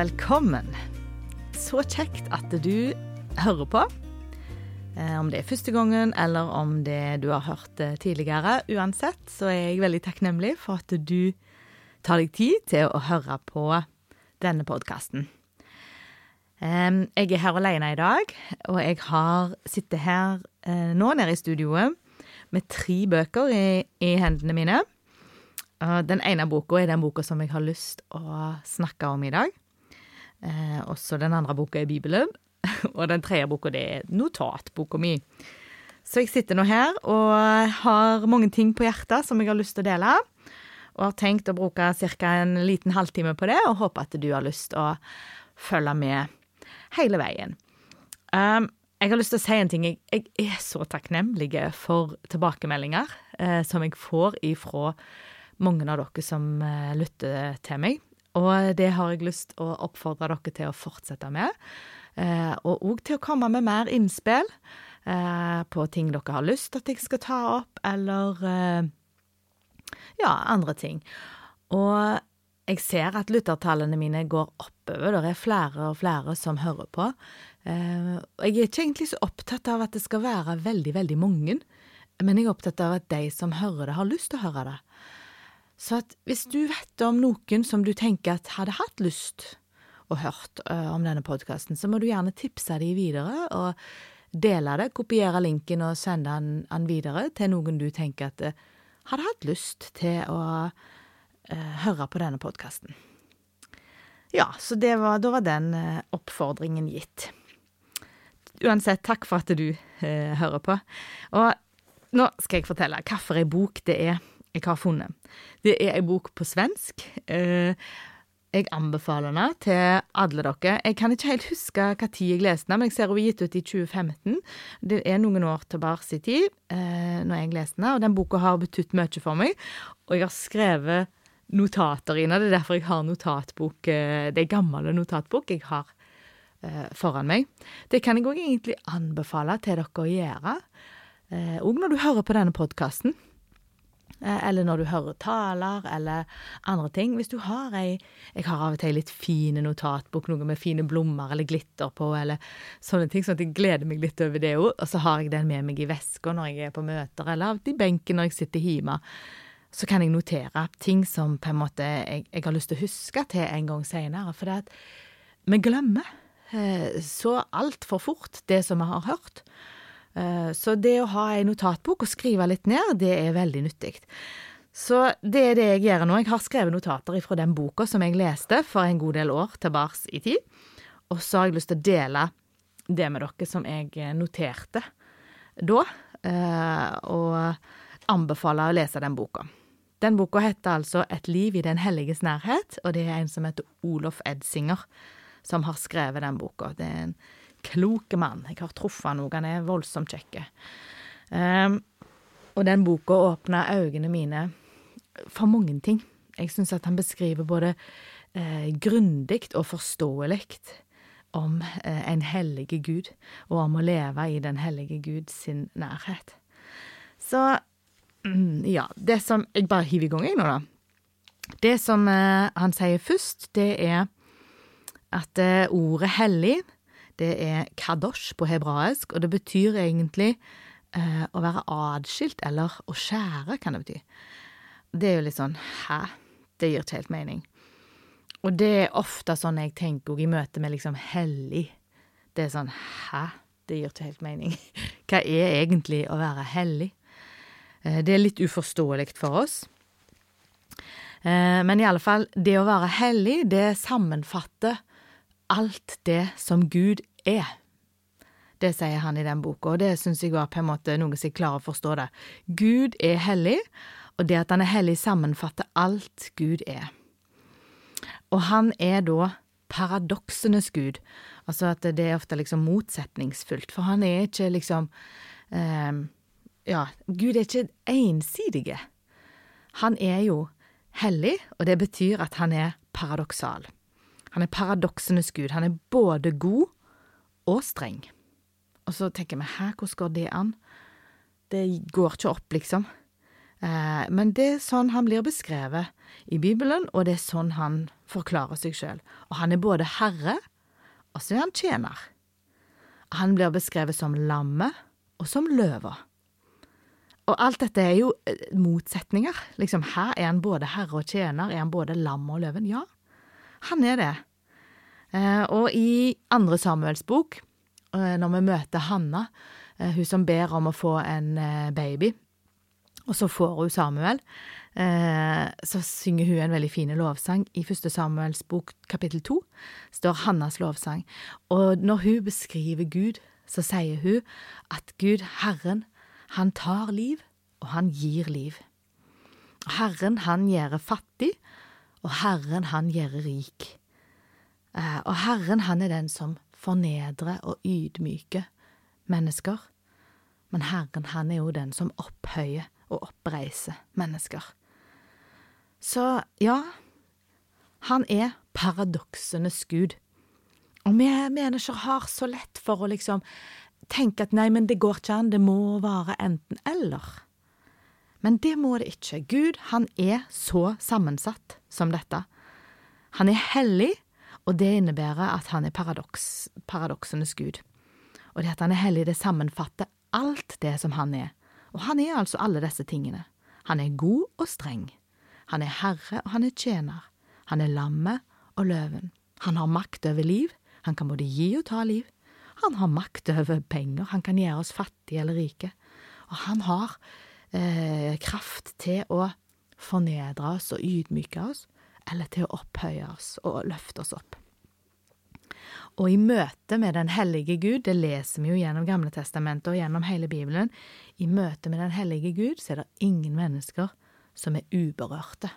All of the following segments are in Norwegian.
velkommen. Så kjekt at du hører på. Eh, Om det er første gangen, eller om det du har hørt tidligere. Uansett så er jeg veldig takknemlig for at du tar deg tid til å høre på denne podkasten. Jeg er her alene i dag, og jeg har sittet her eh, nå nede i studioet med tre bøker i, i hendene mine. Den ene boka er den boka som jeg har lyst å snakke om i dag. Eh, også den andre boka er Bibelen. Og den tredje boka det er notatboka mi. Så jeg sitter nå her og har mange ting på hjertet som jeg har lyst til å dele. Og har tenkt å bruke ca. en liten halvtime på det, og håper at du har lyst til å følge med hele veien. Um, jeg har lyst til å si en ting. Jeg er så takknemlig for tilbakemeldinger eh, som jeg får ifra mange av dere som eh, lytter til meg. Og det har jeg lyst å oppfordre dere til å fortsette med. Eh, og òg til å komme med mer innspill eh, på ting dere har lyst til at jeg skal ta opp, eller eh, ja, andre ting. Og jeg ser at lyttertallene mine går oppover. Det er flere og flere som hører på. Eh, og jeg er ikke egentlig så opptatt av at det skal være veldig, veldig mange, men jeg er opptatt av at de som hører det, har lyst til å høre det. Så at hvis du vet om noen som du tenker at hadde hatt lyst å hørt uh, om denne podkasten, så må du gjerne tipse dem videre og dele det, kopiere linken og sende den, den videre til noen du tenker at uh, hadde hatt lyst til å uh, høre på denne podkasten. Ja, så var, da var den oppfordringen gitt. Uansett, takk for at du hører på. Og nå skal jeg fortelle hvilken bok det er jeg har funnet. Det er ei bok på svensk. Eh, jeg anbefaler den til alle dere. Jeg kan ikke helt huske hva tid jeg leste den, men jeg ser hun er gitt ut i 2015. Det er noen år tilbake i tid eh, når jeg leste den, og den boka har betydd mye for meg. Og jeg har skrevet notater i den. Det er derfor jeg har notatbok eh, Det er gammel notatbok jeg har foran meg. Det kan jeg òg egentlig anbefale til dere å gjøre, òg når du hører på denne podkasten. Eller når du hører taler, eller andre ting. Hvis du har ei Jeg har av og til litt fine notatbok, noe med fine blomster eller glitter på, eller sånne ting, sånn at jeg gleder meg litt over det òg. Og så har jeg den med meg i veska når jeg er på møter, eller i benken når jeg sitter hjemme. Så kan jeg notere ting som på en måte jeg, jeg har lyst til å huske til en gang seinere. For det at vi glemmer eh, så altfor fort det som vi har hørt. Så det å ha ei notatbok og skrive litt ned, det er veldig nyttig. Så det er det jeg gjør nå. Jeg har skrevet notater fra den boka som jeg leste for en god del år tilbake i tid. Og så har jeg lyst til å dele det med dere som jeg noterte da, og anbefaler å lese den boka. Den boka heter altså Et liv i den helliges nærhet, og det er en som heter Olof Edsinger som har skrevet den boka. Det er en klok mann. Jeg har truffet òg, han er voldsomt kjekk. Um, og den boka åpna øynene mine for mange ting. Jeg syns at han beskriver både eh, grundig og forståelig om eh, en hellige Gud, og om å leve i den hellige Gud sin nærhet. Så mm, ja, det som Jeg bare hiver i gang, jeg nå, da. Det som eh, han sier først, det er at eh, ordet hellig det er kadosh på hebraisk, og det betyr egentlig eh, å være adskilt, eller å skjære, kan det bety. Det er jo litt sånn hæ? Det gir ikke helt mening. Og det er ofte sånn jeg tenker òg i møte med liksom hellig. Det er sånn hæ? Det gir ikke helt mening. Hva er egentlig å være hellig? Eh, det er litt uforståelig for oss. Eh, men i alle fall, det å være hellig, det sammenfatter alt det som Gud er. Det sier han i den boka, og det syns jeg var på en måte noe som jeg klarer å forstå det. Gud er hellig, og det at han er hellig, sammenfatter alt Gud er. Og han er da paradoksenes Gud, altså at det er ofte liksom motsetningsfullt, for han er ikke liksom eh, Ja, Gud er ikke ensidige. Han er jo hellig, og det betyr at han er paradoksal. Han er paradoksenes Gud. Han er både god og streng. Og så tenker vi hæ, hvordan går det an? Det går ikke opp, liksom. Eh, men det er sånn han blir beskrevet i Bibelen, og det er sånn han forklarer seg sjøl. Og han er både herre, og så er han tjener. Han blir beskrevet som lammet og som løva. Og alt dette er jo eh, motsetninger. Liksom, her er han både herre og tjener. Er han både lam og løven? Ja, han er det. Eh, og i andre Samuels bok, eh, når vi møter Hanna, hun som ber om å få en baby, og så får hun Samuel, så synger hun en veldig fin lovsang. I første Samuels bok kapittel to står Hannas lovsang. Og når hun beskriver Gud, så sier hun at Gud, Herren, han tar liv, og han gir liv. Herren, han gjør fattig, og Herren, han gjør rik. Eh, og Herren, han er den som fornedrer og ydmyker mennesker. Men Herren, han er jo den som opphøyer og oppreiser mennesker. Så ja, han er paradoksenes gud. Og vi mennesker har så lett for å liksom tenke at nei, men det går ikke an, det må være enten-eller. Men det må det ikke. Gud, han er så sammensatt som dette. Han er hellig, og det innebærer at han er paradoks, paradoksenes gud. Og det at han er hellig, det sammenfatter alt det som han er. Og han er altså alle disse tingene. Han er god og streng. Han er herre, og han er tjener. Han er lammet og løven. Han har makt over liv. Han kan både gi og ta liv. Han har makt over penger, han kan gjøre oss fattige eller rike. Og han har eh, kraft til å fornedre oss og ydmyke oss, eller til å opphøye oss og løfte oss opp. Og i møte med den hellige Gud, det leser vi jo gjennom Gamle testamentet og gjennom hele Bibelen, i møte med den hellige Gud så er det ingen mennesker som er uberørte.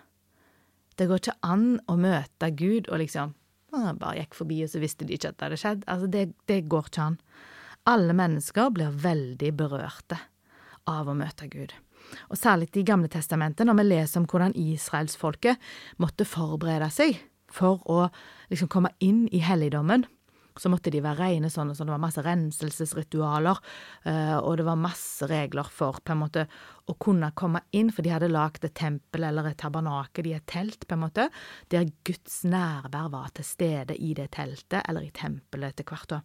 Det går ikke an å møte Gud og liksom han bare gikk forbi, og så visste de ikke at det hadde skjedd. Altså, det, det går ikke an. Alle mennesker blir veldig berørte av å møte Gud. Og særlig i Gamle testamentet, når vi leser om hvordan israelsfolket måtte forberede seg for å liksom komme inn i helligdommen, så måtte de være rene sånn, og sånn. Det var masse renselsesritualer, uh, og det var masse regler for på en måte å kunne komme inn, for de hadde lagd et tempel eller et tabernakel i et telt, på en måte, der Guds nærvær var til stede i det teltet, eller i tempelet etter hvert. da.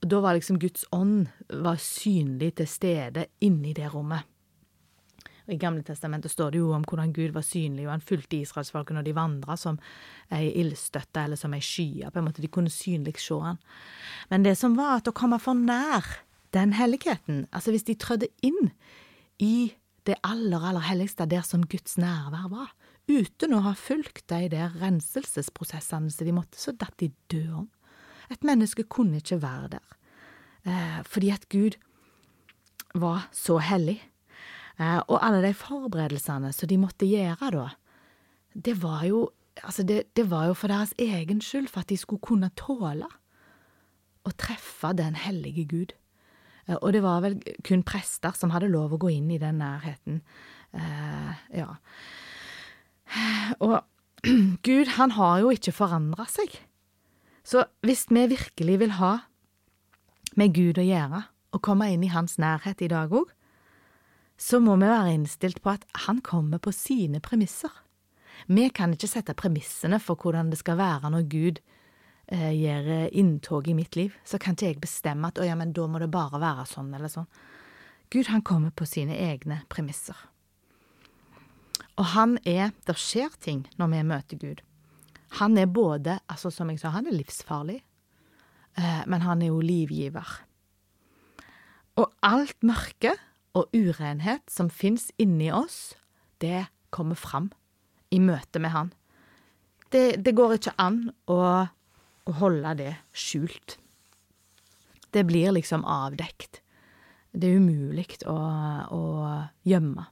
Da var liksom Guds ånd var synlig til stede inni det rommet. I Gamle testamentet står det jo om hvordan Gud var synlig, og han fulgte israelsfolket når de vandra som ei ildstøtte eller som ei skye. På en måte de kunne synlig se han. Men det som var at å komme for nær den helligheten, altså hvis de trødde inn i det aller, aller helligste, der som Guds nærvær var, uten å ha fulgt de der renselsesprosessene som de måtte, så datt de død om. Et menneske kunne ikke være der, eh, fordi at Gud var så hellig. Eh, og alle de forberedelsene som de måtte gjøre da, det var jo Altså, det, det, var jo for deres egen skyld, for at de skulle kunne tåle å treffe den hellige Gud. Eh, og det var vel kun prester som hadde lov å gå inn i den nærheten. Eh, ja. Og Gud, han har jo ikke forandra seg. Så hvis vi virkelig vil ha med Gud å gjøre, og komme inn i hans nærhet i dag òg, så må vi være innstilt på at han kommer på sine premisser. Vi kan ikke sette premissene for hvordan det skal være når Gud eh, gjør inntog i mitt liv. Så kan ikke jeg bestemme at å ja, men da må det bare være sånn eller sånn. Gud, han kommer på sine egne premisser. Og han er Det skjer ting når vi møter Gud. Han er både, altså som jeg sa, han er livsfarlig, eh, men han er jo livgiver. Og alt mørke og urenhet som fins inni oss, det kommer fram i møte med Han. Det, det går ikke an å, å, holde det skjult. Det blir liksom avdekt. Det er umulig å, å gjemme.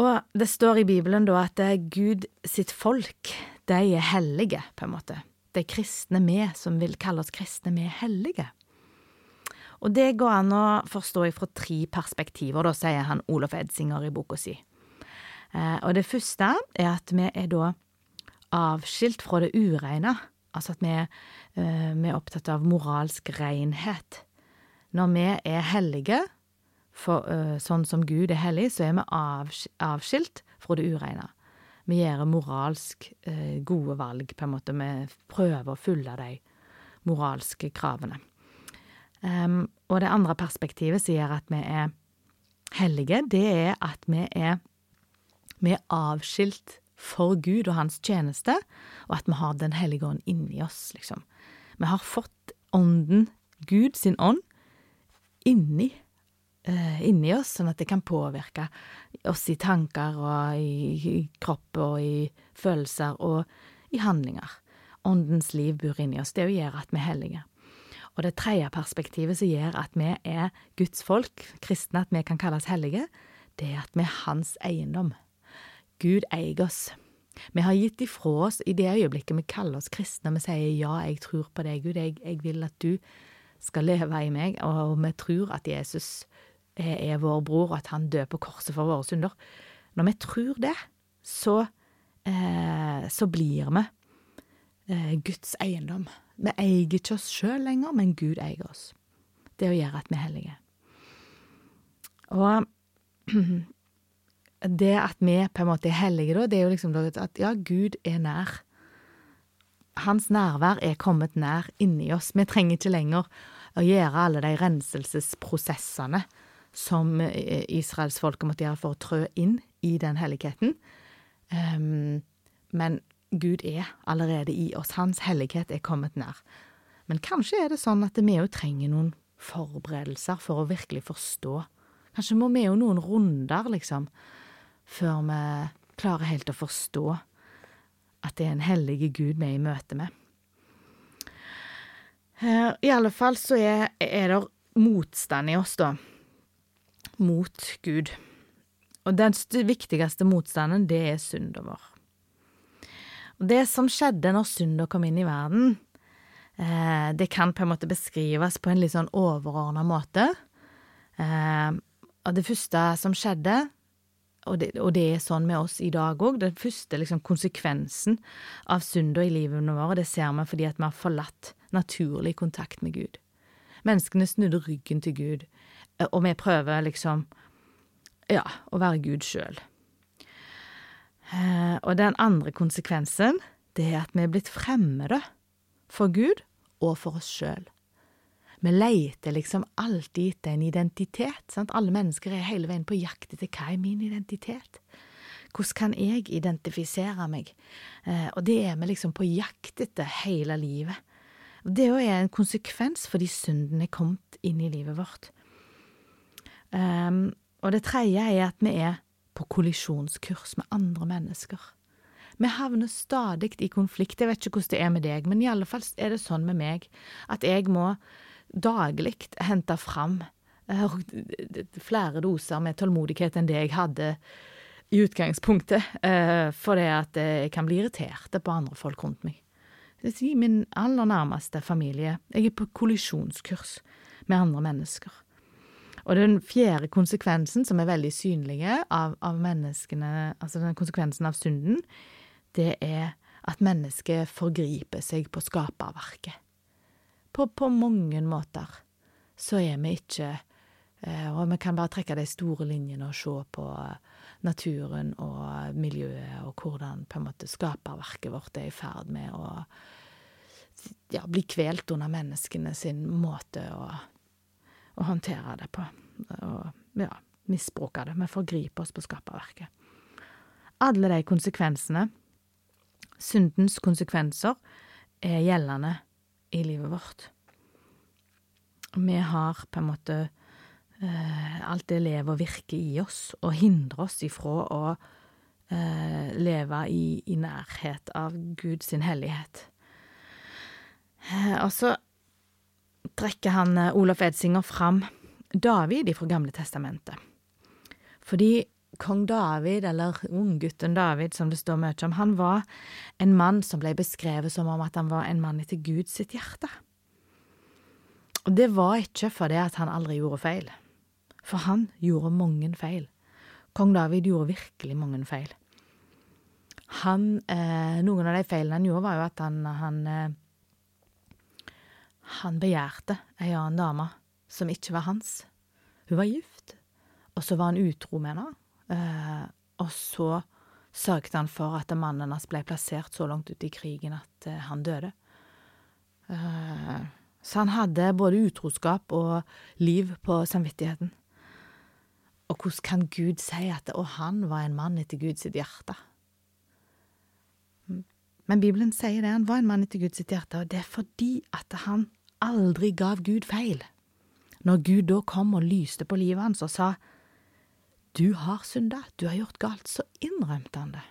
Og det står i Bibelen da at Gud sitt folk, de er hellige, på en måte. De kristne vi, som vil kalle oss kristne, vi er hellige. Og det går an å forstå fra tre perspektiver, da, sier han Olof Edsinger i boka si. Eh, og det første er at vi er da avskilt fra det ureine. Altså at vi, eh, vi er opptatt av moralsk renhet. Når vi er hellige, for, uh, sånn som Gud er hellig, så er vi avskilt fra det ureine. Vi gjør moralsk gode valg, på en måte. Vi prøver å fylle de moralske kravene. Um, og det andre perspektivet som gjør at vi er hellige, det er at vi er, vi er avskilt for Gud og hans tjeneste, og at vi har Den hellige ånd inni oss, liksom. Vi har fått ånden, Gud sin ånd, inni, uh, inni oss, sånn at det kan påvirke oss i tanker og i, i kropp og i følelser og i handlinger. Åndens liv bor inni oss. Det gjør at vi er hellige. Og det tredje perspektivet som gjør at vi er Guds folk, kristne, at vi kan kalles hellige, det er at vi er hans eiendom. Gud eier oss. Vi har gitt ifra oss i det øyeblikket vi kaller oss kristne, vi sier ja, jeg tror på deg, Gud, jeg, jeg vil at du skal leve i meg, og vi tror at Jesus er, er vår bror, og at han dør på korset for våre synder. Når vi tror det, så, eh, så blir vi eh, Guds eiendom. Vi eier ikke oss sjøl lenger, men Gud eier oss. Det å gjøre at vi er hellige. Og det at vi på en måte er hellige, da, det er jo liksom at ja, Gud er nær. Hans nærvær er kommet nær inni oss. Vi trenger ikke lenger å gjøre alle de renselsesprosessene som israelsfolket måtte gjøre for å trø inn i den helligheten. Um, men Gud er allerede i oss. Hans hellighet er kommet nær. Men kanskje er det sånn at vi òg trenger noen forberedelser for å virkelig forstå. Kanskje må vi jo noen runder, liksom, før vi klarer helt å forstå at det er en hellige Gud vi er i møte med. Eh, I alle fall så er, er det motstand i oss, da, mot Gud. Og den viktigste motstanden, det er synda vår. Det som skjedde når synda kom inn i verden, eh, det kan på en måte beskrives på en litt sånn overordna måte. Eh, og det første som skjedde, og det, og det, er sånn med oss i dag òg. Den første liksom, konsekvensen av synder i livet vårt, det ser vi fordi at vi har forlatt naturlig kontakt med Gud. Menneskene snudde ryggen til Gud, eh, og vi prøver liksom ja, å være Gud sjøl. Eh, og den andre konsekvensen, det er at vi er blitt fremmede for Gud og for oss sjøl. Vi leter liksom alltid etter en identitet. Sant? Alle mennesker er hele veien på jakt etter hva er min identitet? Hvordan kan jeg identifisere meg? Eh, og det er vi liksom på jakt etter hele livet. Det er er en konsekvens fordi synden er kommet inn i livet vårt. Um, og det tredje er at vi er på kollisjonskurs med andre mennesker. Vi havner stadig i konflikt. Jeg vet ikke hvordan det er med deg, men i alle fall er det sånn med meg at jeg må daglig hente fram uh, flere doser med tålmodighet enn det jeg hadde i utgangspunktet, uh, fordi at jeg kan bli irritert på andre folk rundt meg. Sier min aller nærmeste familie. Jeg er på kollisjonskurs med andre mennesker. Og den fjerde konsekvensen, som er veldig synlige av, av menneskene, altså den konsekvensen av synden, det er at mennesket forgriper seg på skaperverket. På, på mange måter. Så er vi ikke eh, Og vi kan bare trekke de store linjene og se på naturen og miljøet, og hvordan på en måte skaperverket vårt er i ferd med å ja, bli kvelt under menneskene sin måte å, å håndtere det på. Og ja, misbruke det. Vi forgriper oss på skaperverket. Alle de konsekvensene, syndens konsekvenser, er gjeldende i livet vårt. Vi har på en måte eh, alt det lever og virker i oss, og hindrer oss ifra å eh, leve i, i, nærhet av Guds hellighet. Eh, og så trekker han eh, Olaf Edsinger fram David fra Gamle testamentet. Fordi kong David, eller unggutten David, som det står mye om, han var en mann som ble beskrevet som om at han var en mann etter Guds sitt hjerte. Og det var ikke fordi at han aldri gjorde feil, for han gjorde mange feil. Kong David gjorde virkelig mange feil. Han, eh, noen av de feilene han gjorde, var jo at han, han, eh, han begjærte ei annen dame som ikke var hans. Hun var gift og så var han utro med henne. Eh, og så sørget han for at mannen hans ble plassert så langt ute i krigen at eh, han døde. Eh, så han hadde både utroskap og liv på samvittigheten. Og hvordan kan Gud si at og han var en mann etter Guds hjerte? Men Bibelen sier det, han var en mann etter Guds hjerte, og det er fordi at han aldri gav Gud feil. Når Gud da kom og lyste på livet hans og sa du har synda, du har gjort galt, så innrømte han det.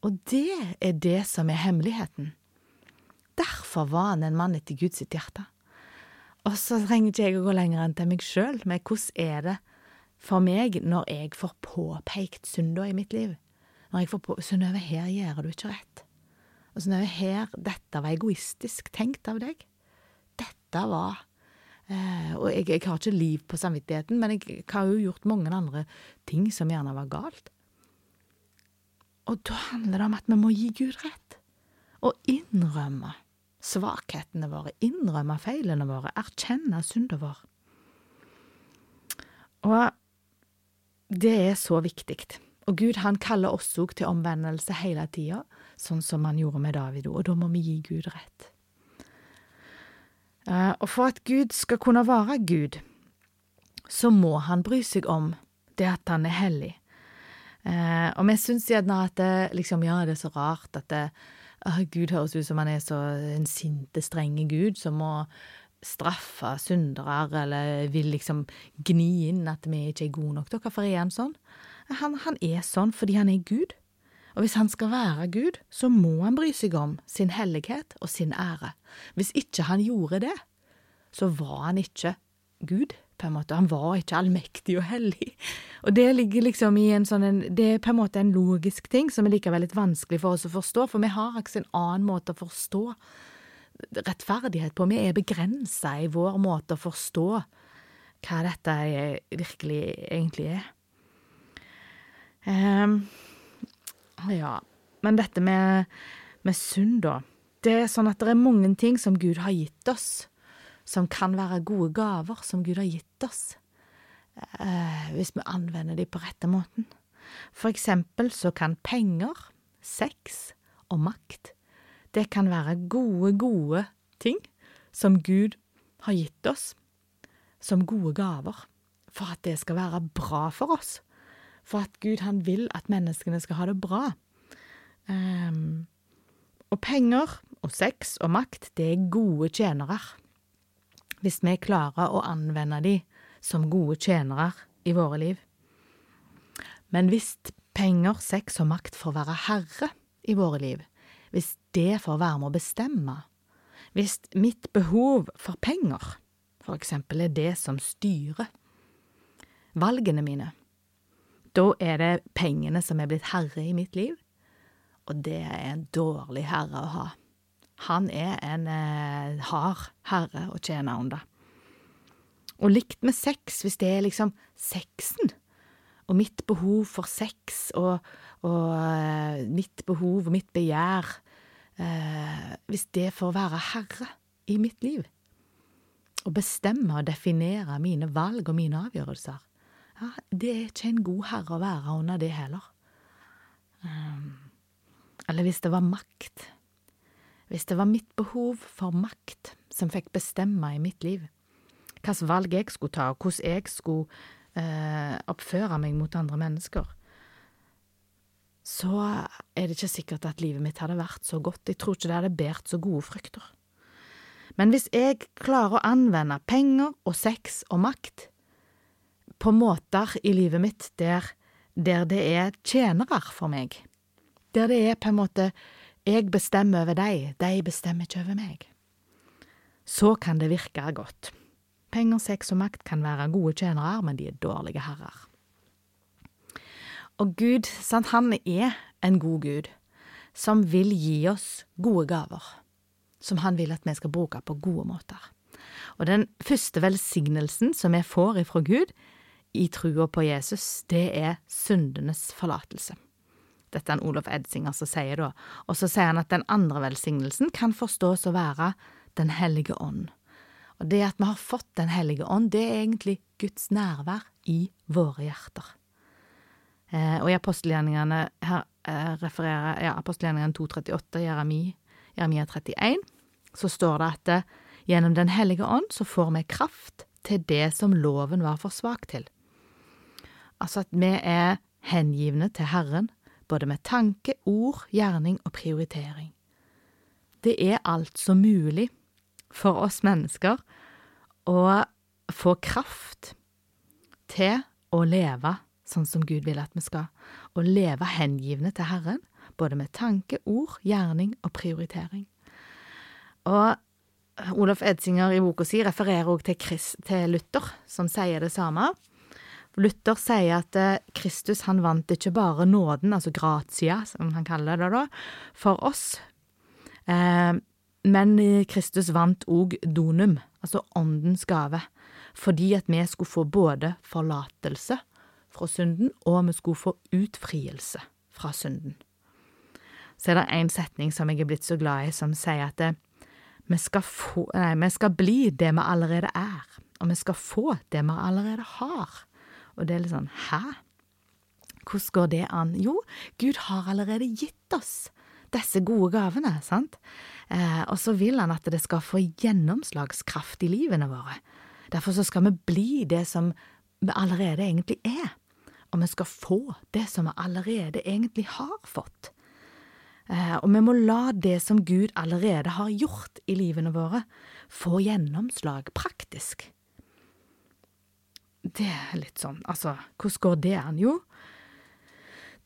Og det er det som er hemmeligheten. Derfor var han en mann etter Guds hjerte. Og så trenger ikke jeg å gå lenger enn til meg sjøl, men hvordan er det for meg når jeg får påpekt synda i mitt liv? Når jeg får på Synnøve, her gjør du ikke rett. Og Synnøve, her, dette var egoistisk tenkt av deg. Dette var eh, Og jeg, jeg, har ikke liv på samvittigheten, men jeg, jeg har jo gjort mange andre ting som gjerne var galt. Og da handler det om at vi må gi Gud rett, og innrømme svakhetene våre, innrømme feilene våre, erkjenne synden vår. Og det er så viktig. Og Gud han kaller oss òg til omvendelse hele tida, sånn som han gjorde med David og da må vi gi Gud rett. Eh, og for at Gud skal kunne være Gud, så må han bry seg om det at han er hellig. Eh, og vi syns gjerne at det, liksom, ja, det er så rart at det, Gud høres ut som han er så en sinte, strenge Gud som må straffe syndere, eller vil liksom gni inn at vi ikke er gode nok. Hvorfor er han sånn? Han, han, er sånn fordi han er Gud. Og hvis han skal være Gud, så må han bry seg om sin hellighet og sin ære. Hvis ikke han gjorde det, så var han ikke Gud på en måte. Han var ikke allmektig og hellig. Og det ligger liksom i en sånn en, Det er på en måte en logisk ting som er likevel litt vanskelig for oss å forstå, for vi har ikke en annen måte å forstå rettferdighet på. Vi er begrensa i vår måte å forstå hva dette virkelig egentlig er. Um, ja, men dette med, med synd, da. Det er sånn at det er mange ting som Gud har gitt oss, som kan være gode gaver som Gud har gitt oss, eh, hvis vi anvender de på rette måten. For eksempel så kan penger, sex og makt, det kan være gode, gode ting som Gud har gitt oss, som gode gaver, for at det skal være bra for oss, for at Gud han vil at menneskene skal ha det bra. Um, og penger og sex og makt, det er gode tjenere hvis vi klarer å anvende de som gode tjenere i våre liv. Men hvis penger, sex og makt får være herre i våre liv, hvis det får være med å bestemme, hvis mitt behov for penger for eksempel er det som styrer valgene mine, da er det pengene som er blitt herre i mitt liv, og det er en dårlig herre å ha. Han er en eh, hard herre å tjene under. Og likt med sex, hvis det er liksom sexen, og mitt behov for sex og, og uh, mitt behov og mitt begjær eh, Hvis det får være herre i mitt liv, og bestemme og definere mine valg og mine avgjørelser, ja, det er ikke en god herre å være under det heller. Um, eller hvis det var makt hvis det var mitt behov for makt som fikk bestemme i mitt liv, hvilke valg jeg skulle ta, og hvordan jeg skulle eh, oppføre meg mot andre mennesker, så er det ikke sikkert at livet mitt hadde vært så godt. Jeg tror ikke det hadde båret så gode frukter. Men hvis jeg klarer å anvende penger og sex og makt på måter i livet mitt der, der det er tjenere for meg, der det er på en måte jeg bestemmer over deg, de bestemmer ikke over meg. Så kan det virke godt. Penger, sex og makt kan være gode tjenere, men de er dårlige herrer. Og Gud, sant, han er en god Gud, som vil gi oss gode gaver, som han vil at vi skal bruke på gode måter. Og den første velsignelsen som vi får ifra Gud i trua på Jesus, det er syndenes forlatelse. Dette er en Olof Edsinger som sier da, og så sier han at den andre velsignelsen kan forstås å være Den hellige ånd. Og det at vi har fått Den hellige ånd, det er egentlig Guds nærvær i våre hjerter. Eh, og i apostelgjerningene her eh, refererer ja, apostelgjerningene 238, Jeremia, Jeremia 31, så står det at eh, gjennom Den hellige ånd så får vi kraft til det som loven var for svak til. Altså at vi er hengivne til Herren, både med tanke, ord, gjerning og prioritering. Det er altså mulig for oss mennesker å få kraft til å leve sånn som Gud vil at vi skal, å leve hengivne til Herren, både med tanke, ord, gjerning og prioritering. Og Olof Edsinger i boka si refererer også til, til Luther, som sier det samme. Luther sier at eh, Kristus han vant ikke bare nåden, altså gratia, som han kaller det da, for oss, eh, men Kristus vant òg donum, altså åndens gave, fordi at vi skulle få både forlatelse fra synden, og vi skulle få utfrielse fra synden. Så er det en setning som jeg er blitt så glad i, som sier at det, vi, skal få, nei, vi skal bli det vi allerede er, og vi skal få det vi allerede har. Og det er litt sånn hæ? Hvordan går det an? Jo, Gud har allerede gitt oss disse gode gavene, sant? Eh, og så vil han at det skal få gjennomslagskraft i livene våre. Derfor så skal vi bli det som vi allerede egentlig er, og vi skal få det som vi allerede egentlig har fått. Eh, og vi må la det som Gud allerede har gjort i livene våre, få gjennomslag praktisk. Det er litt sånn, altså, hvordan går det an? Jo,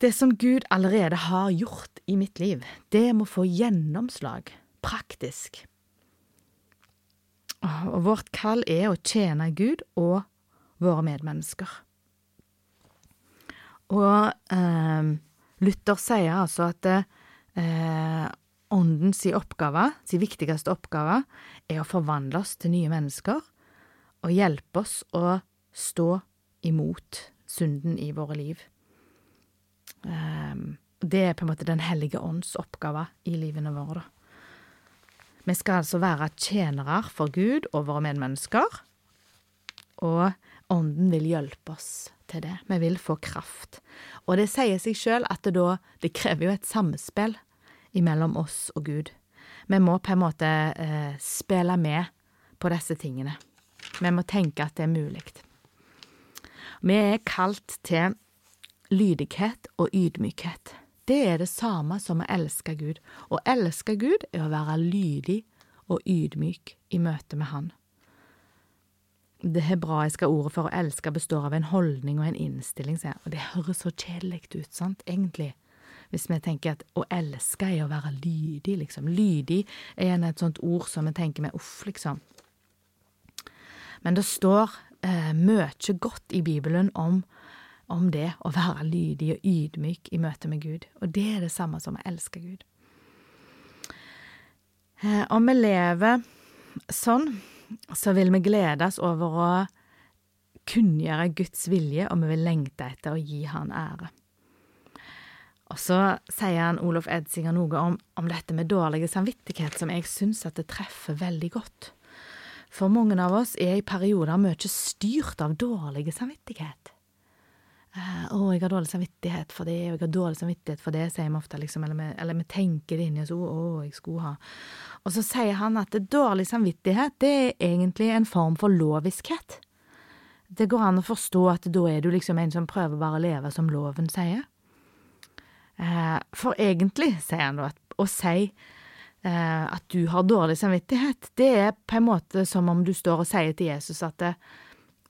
det som Gud allerede har gjort i mitt liv, det må få gjennomslag, praktisk. Og vårt kall er å tjene Gud og våre medmennesker. Og eh, Luther sier altså at eh, åndens oppgave, sin viktigste oppgave, er å forvandle oss til nye mennesker og hjelpe oss å stå imot synden i våre liv. Um, det er på en måte Den hellige ånds oppgave i livene våre. Vi skal altså være tjenere for Gud og våre medmennesker, og Ånden vil hjelpe oss til det. Vi vil få kraft. Og det sier seg sjøl at det da Det krever jo et samspill mellom oss og Gud. Vi må på en måte eh, spille med på disse tingene. Vi må tenke at det er mulig. Vi er kalt til lydighet og ydmykhet. Det er det samme som å elske Gud. Å elske Gud er å være lydig og ydmyk i møte med Han. Det hebraiske ordet for å elske består av en holdning og en innstilling, og det høres så kjedelig ut, sant, egentlig, hvis vi tenker at å elske er å være lydig, liksom. Lydig er gjerne et sånt ord som vi tenker med uff, liksom. Men det står eh, mye godt i Bibelen om om det å være lydig og ydmyk i møte med Gud, og det er det samme som å elske Gud. Eh, om vi lever sånn, så vil vi gledes over å kunngjøre Guds vilje, og vi vil lengte etter å gi Han ære. Og så sier han Olof Edsinger noe om, om dette med dårlig samvittighet, som jeg syns at det treffer veldig godt. For mange av oss er i perioder mye styrt av dårlig samvittighet. Uh, 'Å, jeg har dårlig samvittighet for det, og jeg har dårlig samvittighet for det', sier vi ofte, liksom, eller vi, eller vi tenker det inni oss, 'Å, jeg skulle ha'. Og så sier han at dårlig samvittighet, det er egentlig en form for loviskhet. Det går an å forstå at da er du liksom en som prøver bare å leve som loven sier. Uh, for egentlig, sier han da, å si at du har dårlig samvittighet, det er på en måte som om du står og sier til Jesus at det,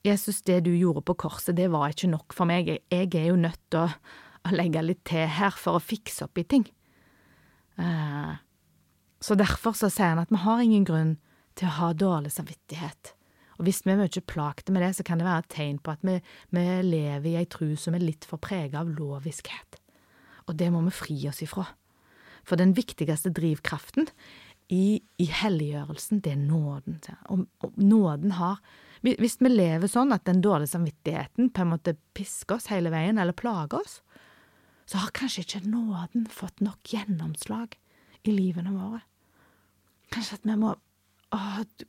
Jesus, det du gjorde på korset, det var ikke nok for meg. Jeg er jo nødt til å, å legge litt til her for å fikse opp i ting. Uh, så derfor så sier han at vi har ingen grunn til å ha dårlig samvittighet. Og hvis vi er mye plagte med det, så kan det være et tegn på at vi, vi lever i ei tru som er litt for prega av loviskhet. Og det må vi fri oss ifra. For den viktigste drivkraften i, i helliggjørelsen, det er nåden. Og, og nåden har hvis vi lever sånn at den dårlige samvittigheten på en måte pisker oss hele veien, eller plager oss, så har kanskje ikke nåden fått nok gjennomslag i livene våre. Kanskje at vi må å,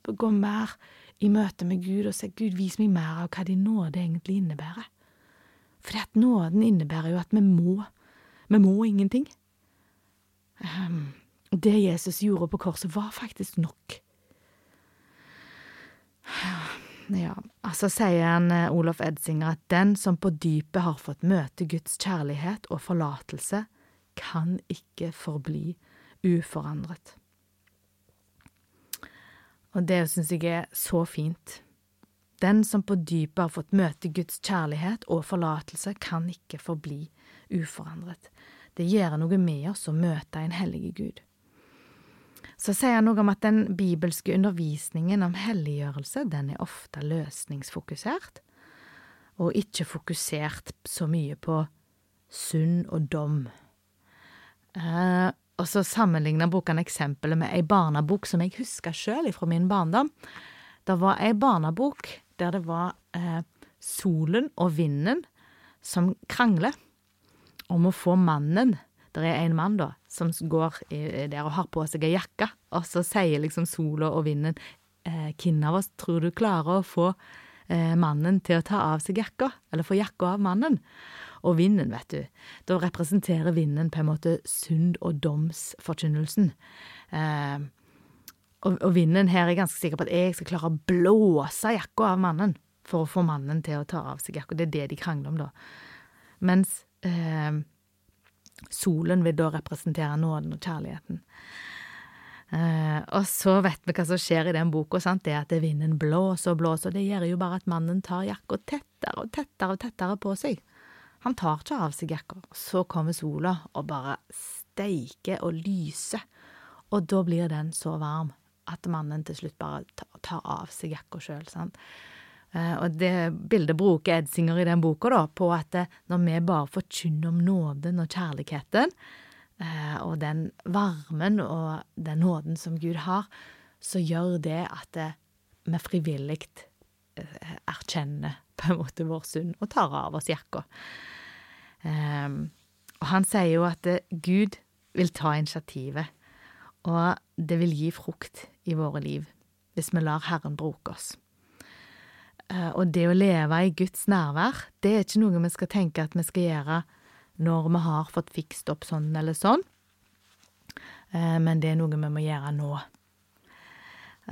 gå mer i møte med Gud og si Gud, vis meg mer av hva din nåde egentlig innebærer. Fordi at nåden innebærer jo at vi må. Vi må ingenting. Um, det Jesus gjorde på korset, var faktisk nok. Ja, altså sier han eh, Olof Edsinger at den som på dypet har fått møte Guds kjærlighet og forlatelse, kan ikke forbli uforandret. Og det syns jeg er så fint. Den som på dypet har fått møte Guds kjærlighet og forlatelse, kan ikke forbli uforandret. Det gjør noe med oss å møte en hellige Gud. Så sier han noe om at den bibelske undervisningen om helliggjørelse, den er ofte løsningsfokusert, og ikke fokusert så mye på synd og dom. Eh, og så sammenligner boken eksempelet med ei barnebok som jeg husker sjøl fra min barndom. Det var ei barnebok der det var eh, solen og vinden som krangler om å få mannen Det er en mann, da, som går der og har på seg ei jakke, og så sier liksom sola og vinden eh, Hvem av oss tror du klarer å få eh, mannen til å ta av seg jakka, eller få jakka av mannen? Og vinden, vet du, da representerer vinden på en måte synd- og domsforkynnelsen. Eh, og, og, vinden her er ganske sikker på at jeg skal klare å blåse jakka av mannen for å få mannen til å ta av seg jakka. Det er det de krangler om, da. Mens eh, solen vil da representere nåden og kjærligheten. Eh, og så vet vi hva som skjer i den boka. Sant? Det at vinden blåser og blåser. Det gjør jo bare at mannen tar jakka tettere og tettere og tettere på seg. Han tar ikke av seg jakka. Så kommer sola og bare steiker og lyser. Og da blir den så varm at mannen til slutt bare tar av seg jakka sjøl. Eh, og det bildet bruker Edsinger i den boka da, på at eh, når vi bare forkynner om nåden og kjærligheten, eh, og den varmen og den nåden som Gud har, så gjør det at vi frivillig erkjenner på en måte vår synd og tar av oss jakka. Og han sier jo at Gud vil ta initiativet, og det vil gi frukt i våre liv hvis vi lar Herren bruke oss. Eh, og det å leve i Guds nærvær, det er ikke noe vi skal tenke at vi skal gjøre når vi har fått fikst opp sånn eller sånn, eh, men det er noe vi må gjøre nå.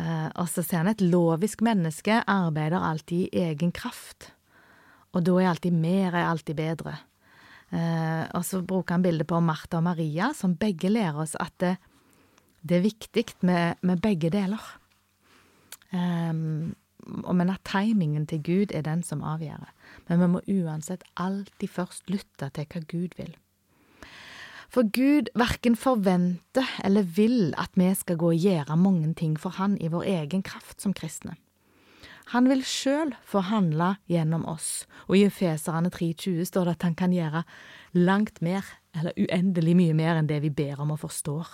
Eh, og så ser han et lovisk menneske arbeider alltid i egen kraft, og da er alltid mer er alltid bedre. Og så bruker han bildet på Martha og Maria, som begge lærer oss at det, det er viktig med, med begge deler. Um, men at timingen til Gud er den som avgjør. Men vi må uansett alltid først lytte til hva Gud vil. For Gud verken forventer eller vil at vi skal gå og gjøre mange ting for Han i vår egen kraft som kristne. Han vil sjøl få handle gjennom oss, og i Efeserne 3,20 står det at han kan gjøre langt mer, eller uendelig mye mer enn det vi ber om og forstår.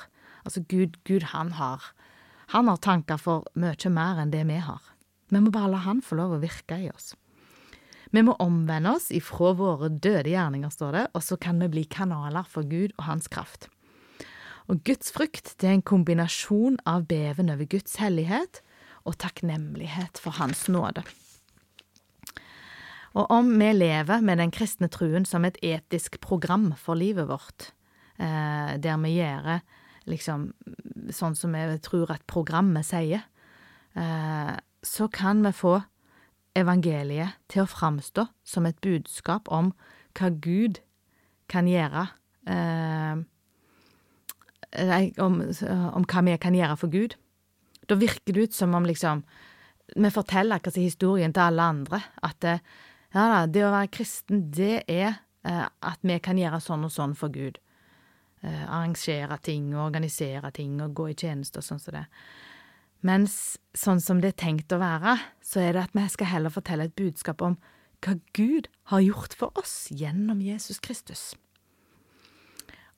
Altså, Gud, Gud han har, han har tanker for mye mer enn det vi har. Vi må bare la Han få lov å virke i oss. Vi må omvende oss ifra våre døde gjerninger, står det, og så kan vi bli kanaler for Gud og Hans kraft. Og Guds frykt det er en kombinasjon av beven over Guds hellighet og takknemlighet for Hans nåde. Og om vi lever med den kristne truen som et etisk program for livet vårt, eh, der vi gjør liksom sånn som vi tror at programmet sier, eh, så kan vi få evangeliet til å framstå som et budskap om hva Gud kan gjøre eh, om, om, hva vi kan gjøre for Gud. Da virker det ut som om liksom vi forteller hva historien til alle andre. At eh, ja da, det å være kristen, det er eh, at vi kan gjøre sånn og sånn for Gud. Eh, arrangere ting og organisere ting og gå i tjeneste og sånn som det. Mens sånn som det er tenkt å være, så er det at vi skal heller fortelle et budskap om hva Gud har gjort for oss gjennom Jesus Kristus.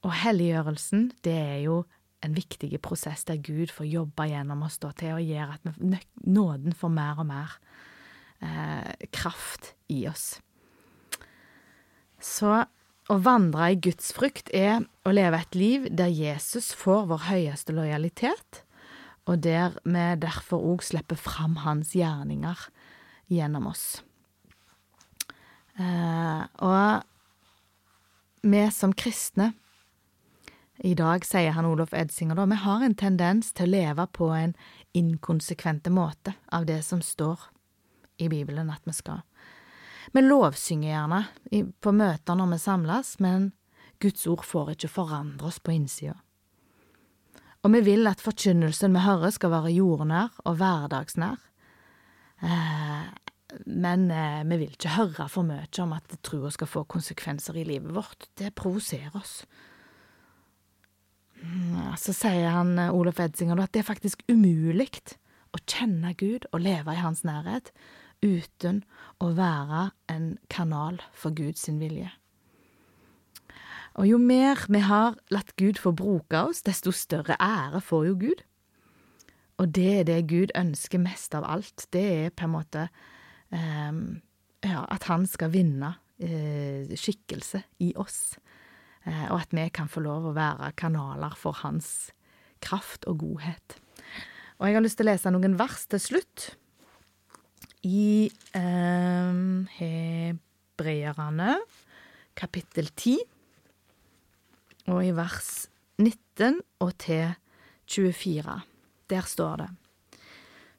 Og helliggjørelsen, det er jo en viktig prosess der Gud får jobbe gjennom oss da, til å gjøre at nåden får mer og mer eh, kraft i oss. Så å vandre i Guds frykt er å leve et liv der Jesus får vår høyeste lojalitet, og der vi derfor òg slipper fram hans gjerninger gjennom oss. Eh, og vi som kristne i dag, sier han Olof Edsinger, da, vi har en tendens til å leve på en inkonsekvente måte av det som står i Bibelen at vi skal. Vi lovsynger gjerne på møter når vi samles, men Guds ord får ikke forandre oss på innsida. Og vi vil at forkynnelsen vi hører skal være jordnær og hverdagsnær. Eh, men eh, vi vil ikke høre for mye om at trua skal få konsekvenser i livet vårt. Det provoserer oss. Mm, så sier han eh, Olof Edsinger at det er faktisk umulig å kjenne Gud og leve i hans nærhet uten å være en kanal for Guds vilje. Og jo mer vi har latt Gud få bruke oss, desto større ære får jo Gud. Og det er det Gud ønsker mest av alt. Det er på en måte um, ja, at han skal vinne uh, skikkelse i oss. Uh, og at vi kan få lov å være kanaler for hans kraft og godhet. Og jeg har lyst til å lese noen vers til slutt i um, Hebreerne, kapittel 10, og i vers 19 og til 24. Der står det.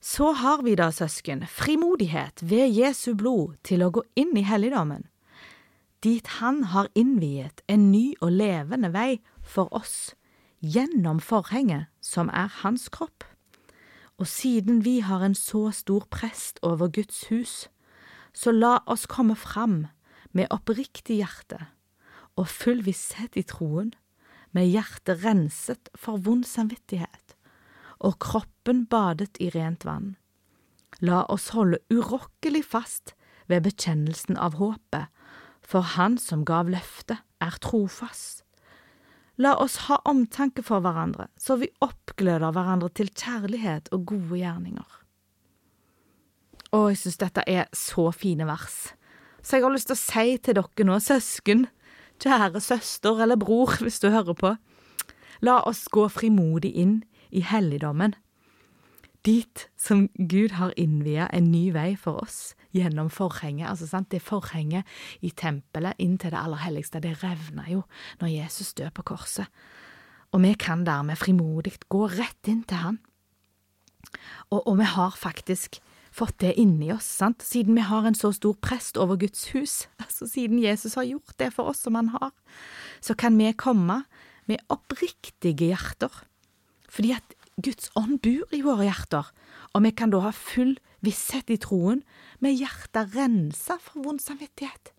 Så har vi da, søsken, frimodighet ved Jesu blod til å gå inn i helligdommen, dit Han har innviet en ny og levende vei for oss, gjennom forhenget som er Hans kropp. Og siden vi har en så stor prest over Guds hus, så la oss komme fram med oppriktig hjerte og full visshet i troen, med hjertet renset for vond samvittighet og kroppen badet i rent vann. La oss holde urokkelig fast ved bekjennelsen av håpet, for Han som gav løftet, er trofast. La oss ha omtanke for hverandre, så vi oppgløder hverandre til kjærlighet og gode gjerninger. Å, jeg synes dette er så fine vers. Så jeg har lyst til å si til dere nå, søsken, kjære søster eller bror, hvis du hører på, la oss gå frimodig inn i helligdommen dit som Gud har innvia en ny vei for oss gjennom forhenget. Altså, sant? Det forhenget i tempelet inn til det aller helligste, det revna jo når Jesus døde på korset. Og vi kan dermed frimodig gå rett inn til Han. Og, og vi har faktisk fått det inni oss, sant? siden vi har en så stor prest over Guds hus, altså siden Jesus har gjort det for oss som han har, så kan vi komme med oppriktige hjerter, fordi at Guds ånd bor i våre hjerter, og vi kan da ha full visshet i troen, med hjertet rensa for vond samvittighet.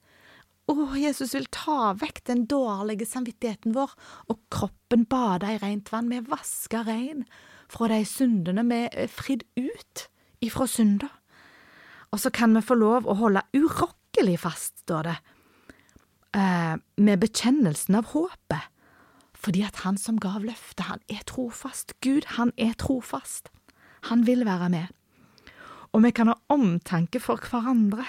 Å, Jesus vil ta vekk den dårlige samvittigheten vår, og kroppen bade i rent vann. Vi vasker rein fra de syndene vi er fridd ut ifra synder. Og så kan vi få lov å holde urokkelig fast, står det, eh, med bekjennelsen av håpet fordi at han som gav løftet, han er trofast. Gud, han er trofast. Han vil være med. Og vi kan ha omtanke for hverandre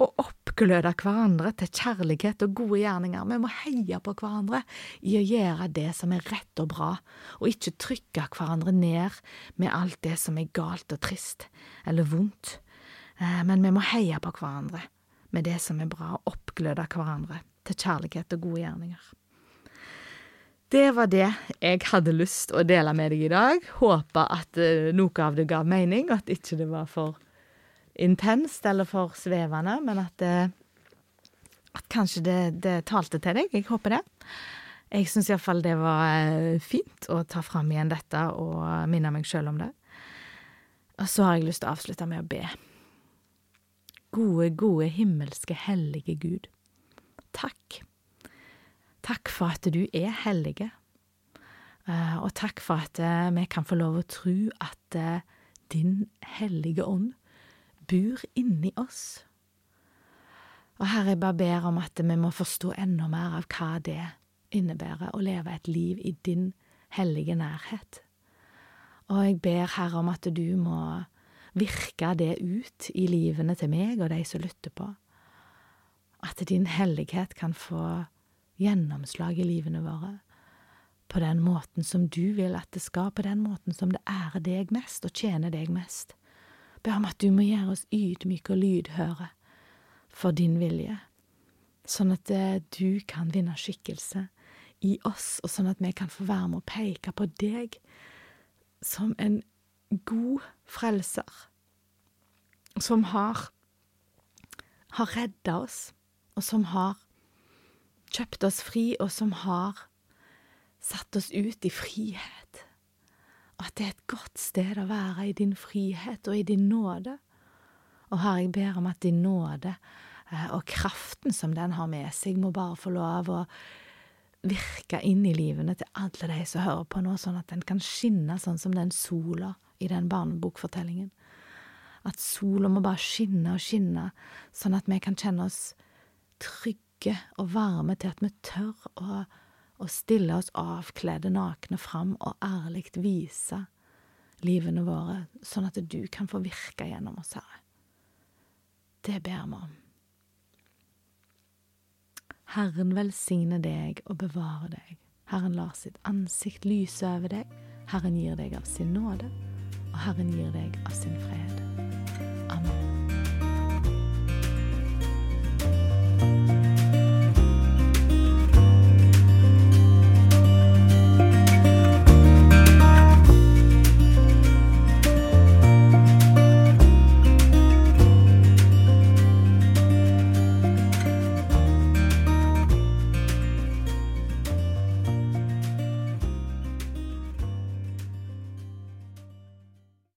og oppgløde hverandre til kjærlighet og gode gjerninger. Vi må heie på hverandre i å gjøre det som er rett og bra, og ikke trykke hverandre ned med alt det som er galt og trist eller vondt. Eh, men vi må heie på hverandre med det som er bra, og oppgløde hverandre til kjærlighet og gode gjerninger. Det var det jeg hadde lyst å dele med deg i dag. Håper at uh, noe av det ga mening, og at ikke det var for intenst eller for svevende, men at, uh, at kanskje det, det, talte til deg. Jeg håper det. Jeg syns iallfall det var uh, fint å ta fram igjen dette og minne meg sjøl om det. Og så har jeg lyst til å avslutte med å be. Gode, gode himmelske, hellige Gud. Takk Takk for at du er hellige, eh, og takk for at eh, vi kan få lov å tro at eh, din hellige ånd bor inni oss. Og Herre, jeg bare ber om at vi må forstå enda mer av hva det innebærer å leve et liv i din hellige nærhet. Og jeg ber Herre om at du må virke det ut i livene til meg og de som lytter på. At din hellighet kan få gjennomslag i livene våre. på den måten som du vil at det skal, på den måten som det ærer deg mest og tjener deg mest. Ber om at du må gjøre oss ydmyke og lydhøre for din vilje, sånn at eh, du kan vinne skikkelse i oss, og sånn at vi kan få være med å peke på deg som en god frelser, som har, har redda oss, og som har kjøpt oss fri, og som har satt oss ut i frihet. At det er et godt sted å være i din frihet og i din nåde. Og Herre, jeg ber om at din nåde eh, og kraften som den har med seg, må bare få lov å virke inn i livene til alle de som hører på nå, sånn at den kan skinne sånn som den sola i den barnebokfortellingen. At sola må bare skinne og skinne, sånn at vi kan kjenne oss trygge og varme til at vi tør å å stille oss avkledde, nakne fram og ærlig vise livene våre, sånn at du kan få virke gjennom oss, Herre. Det ber vi om. Herren velsigne deg og bevare deg. Herren lar sitt ansikt lyse over deg. Herren gir deg av sin nåde, og Herren gir deg av sin fred. Amen.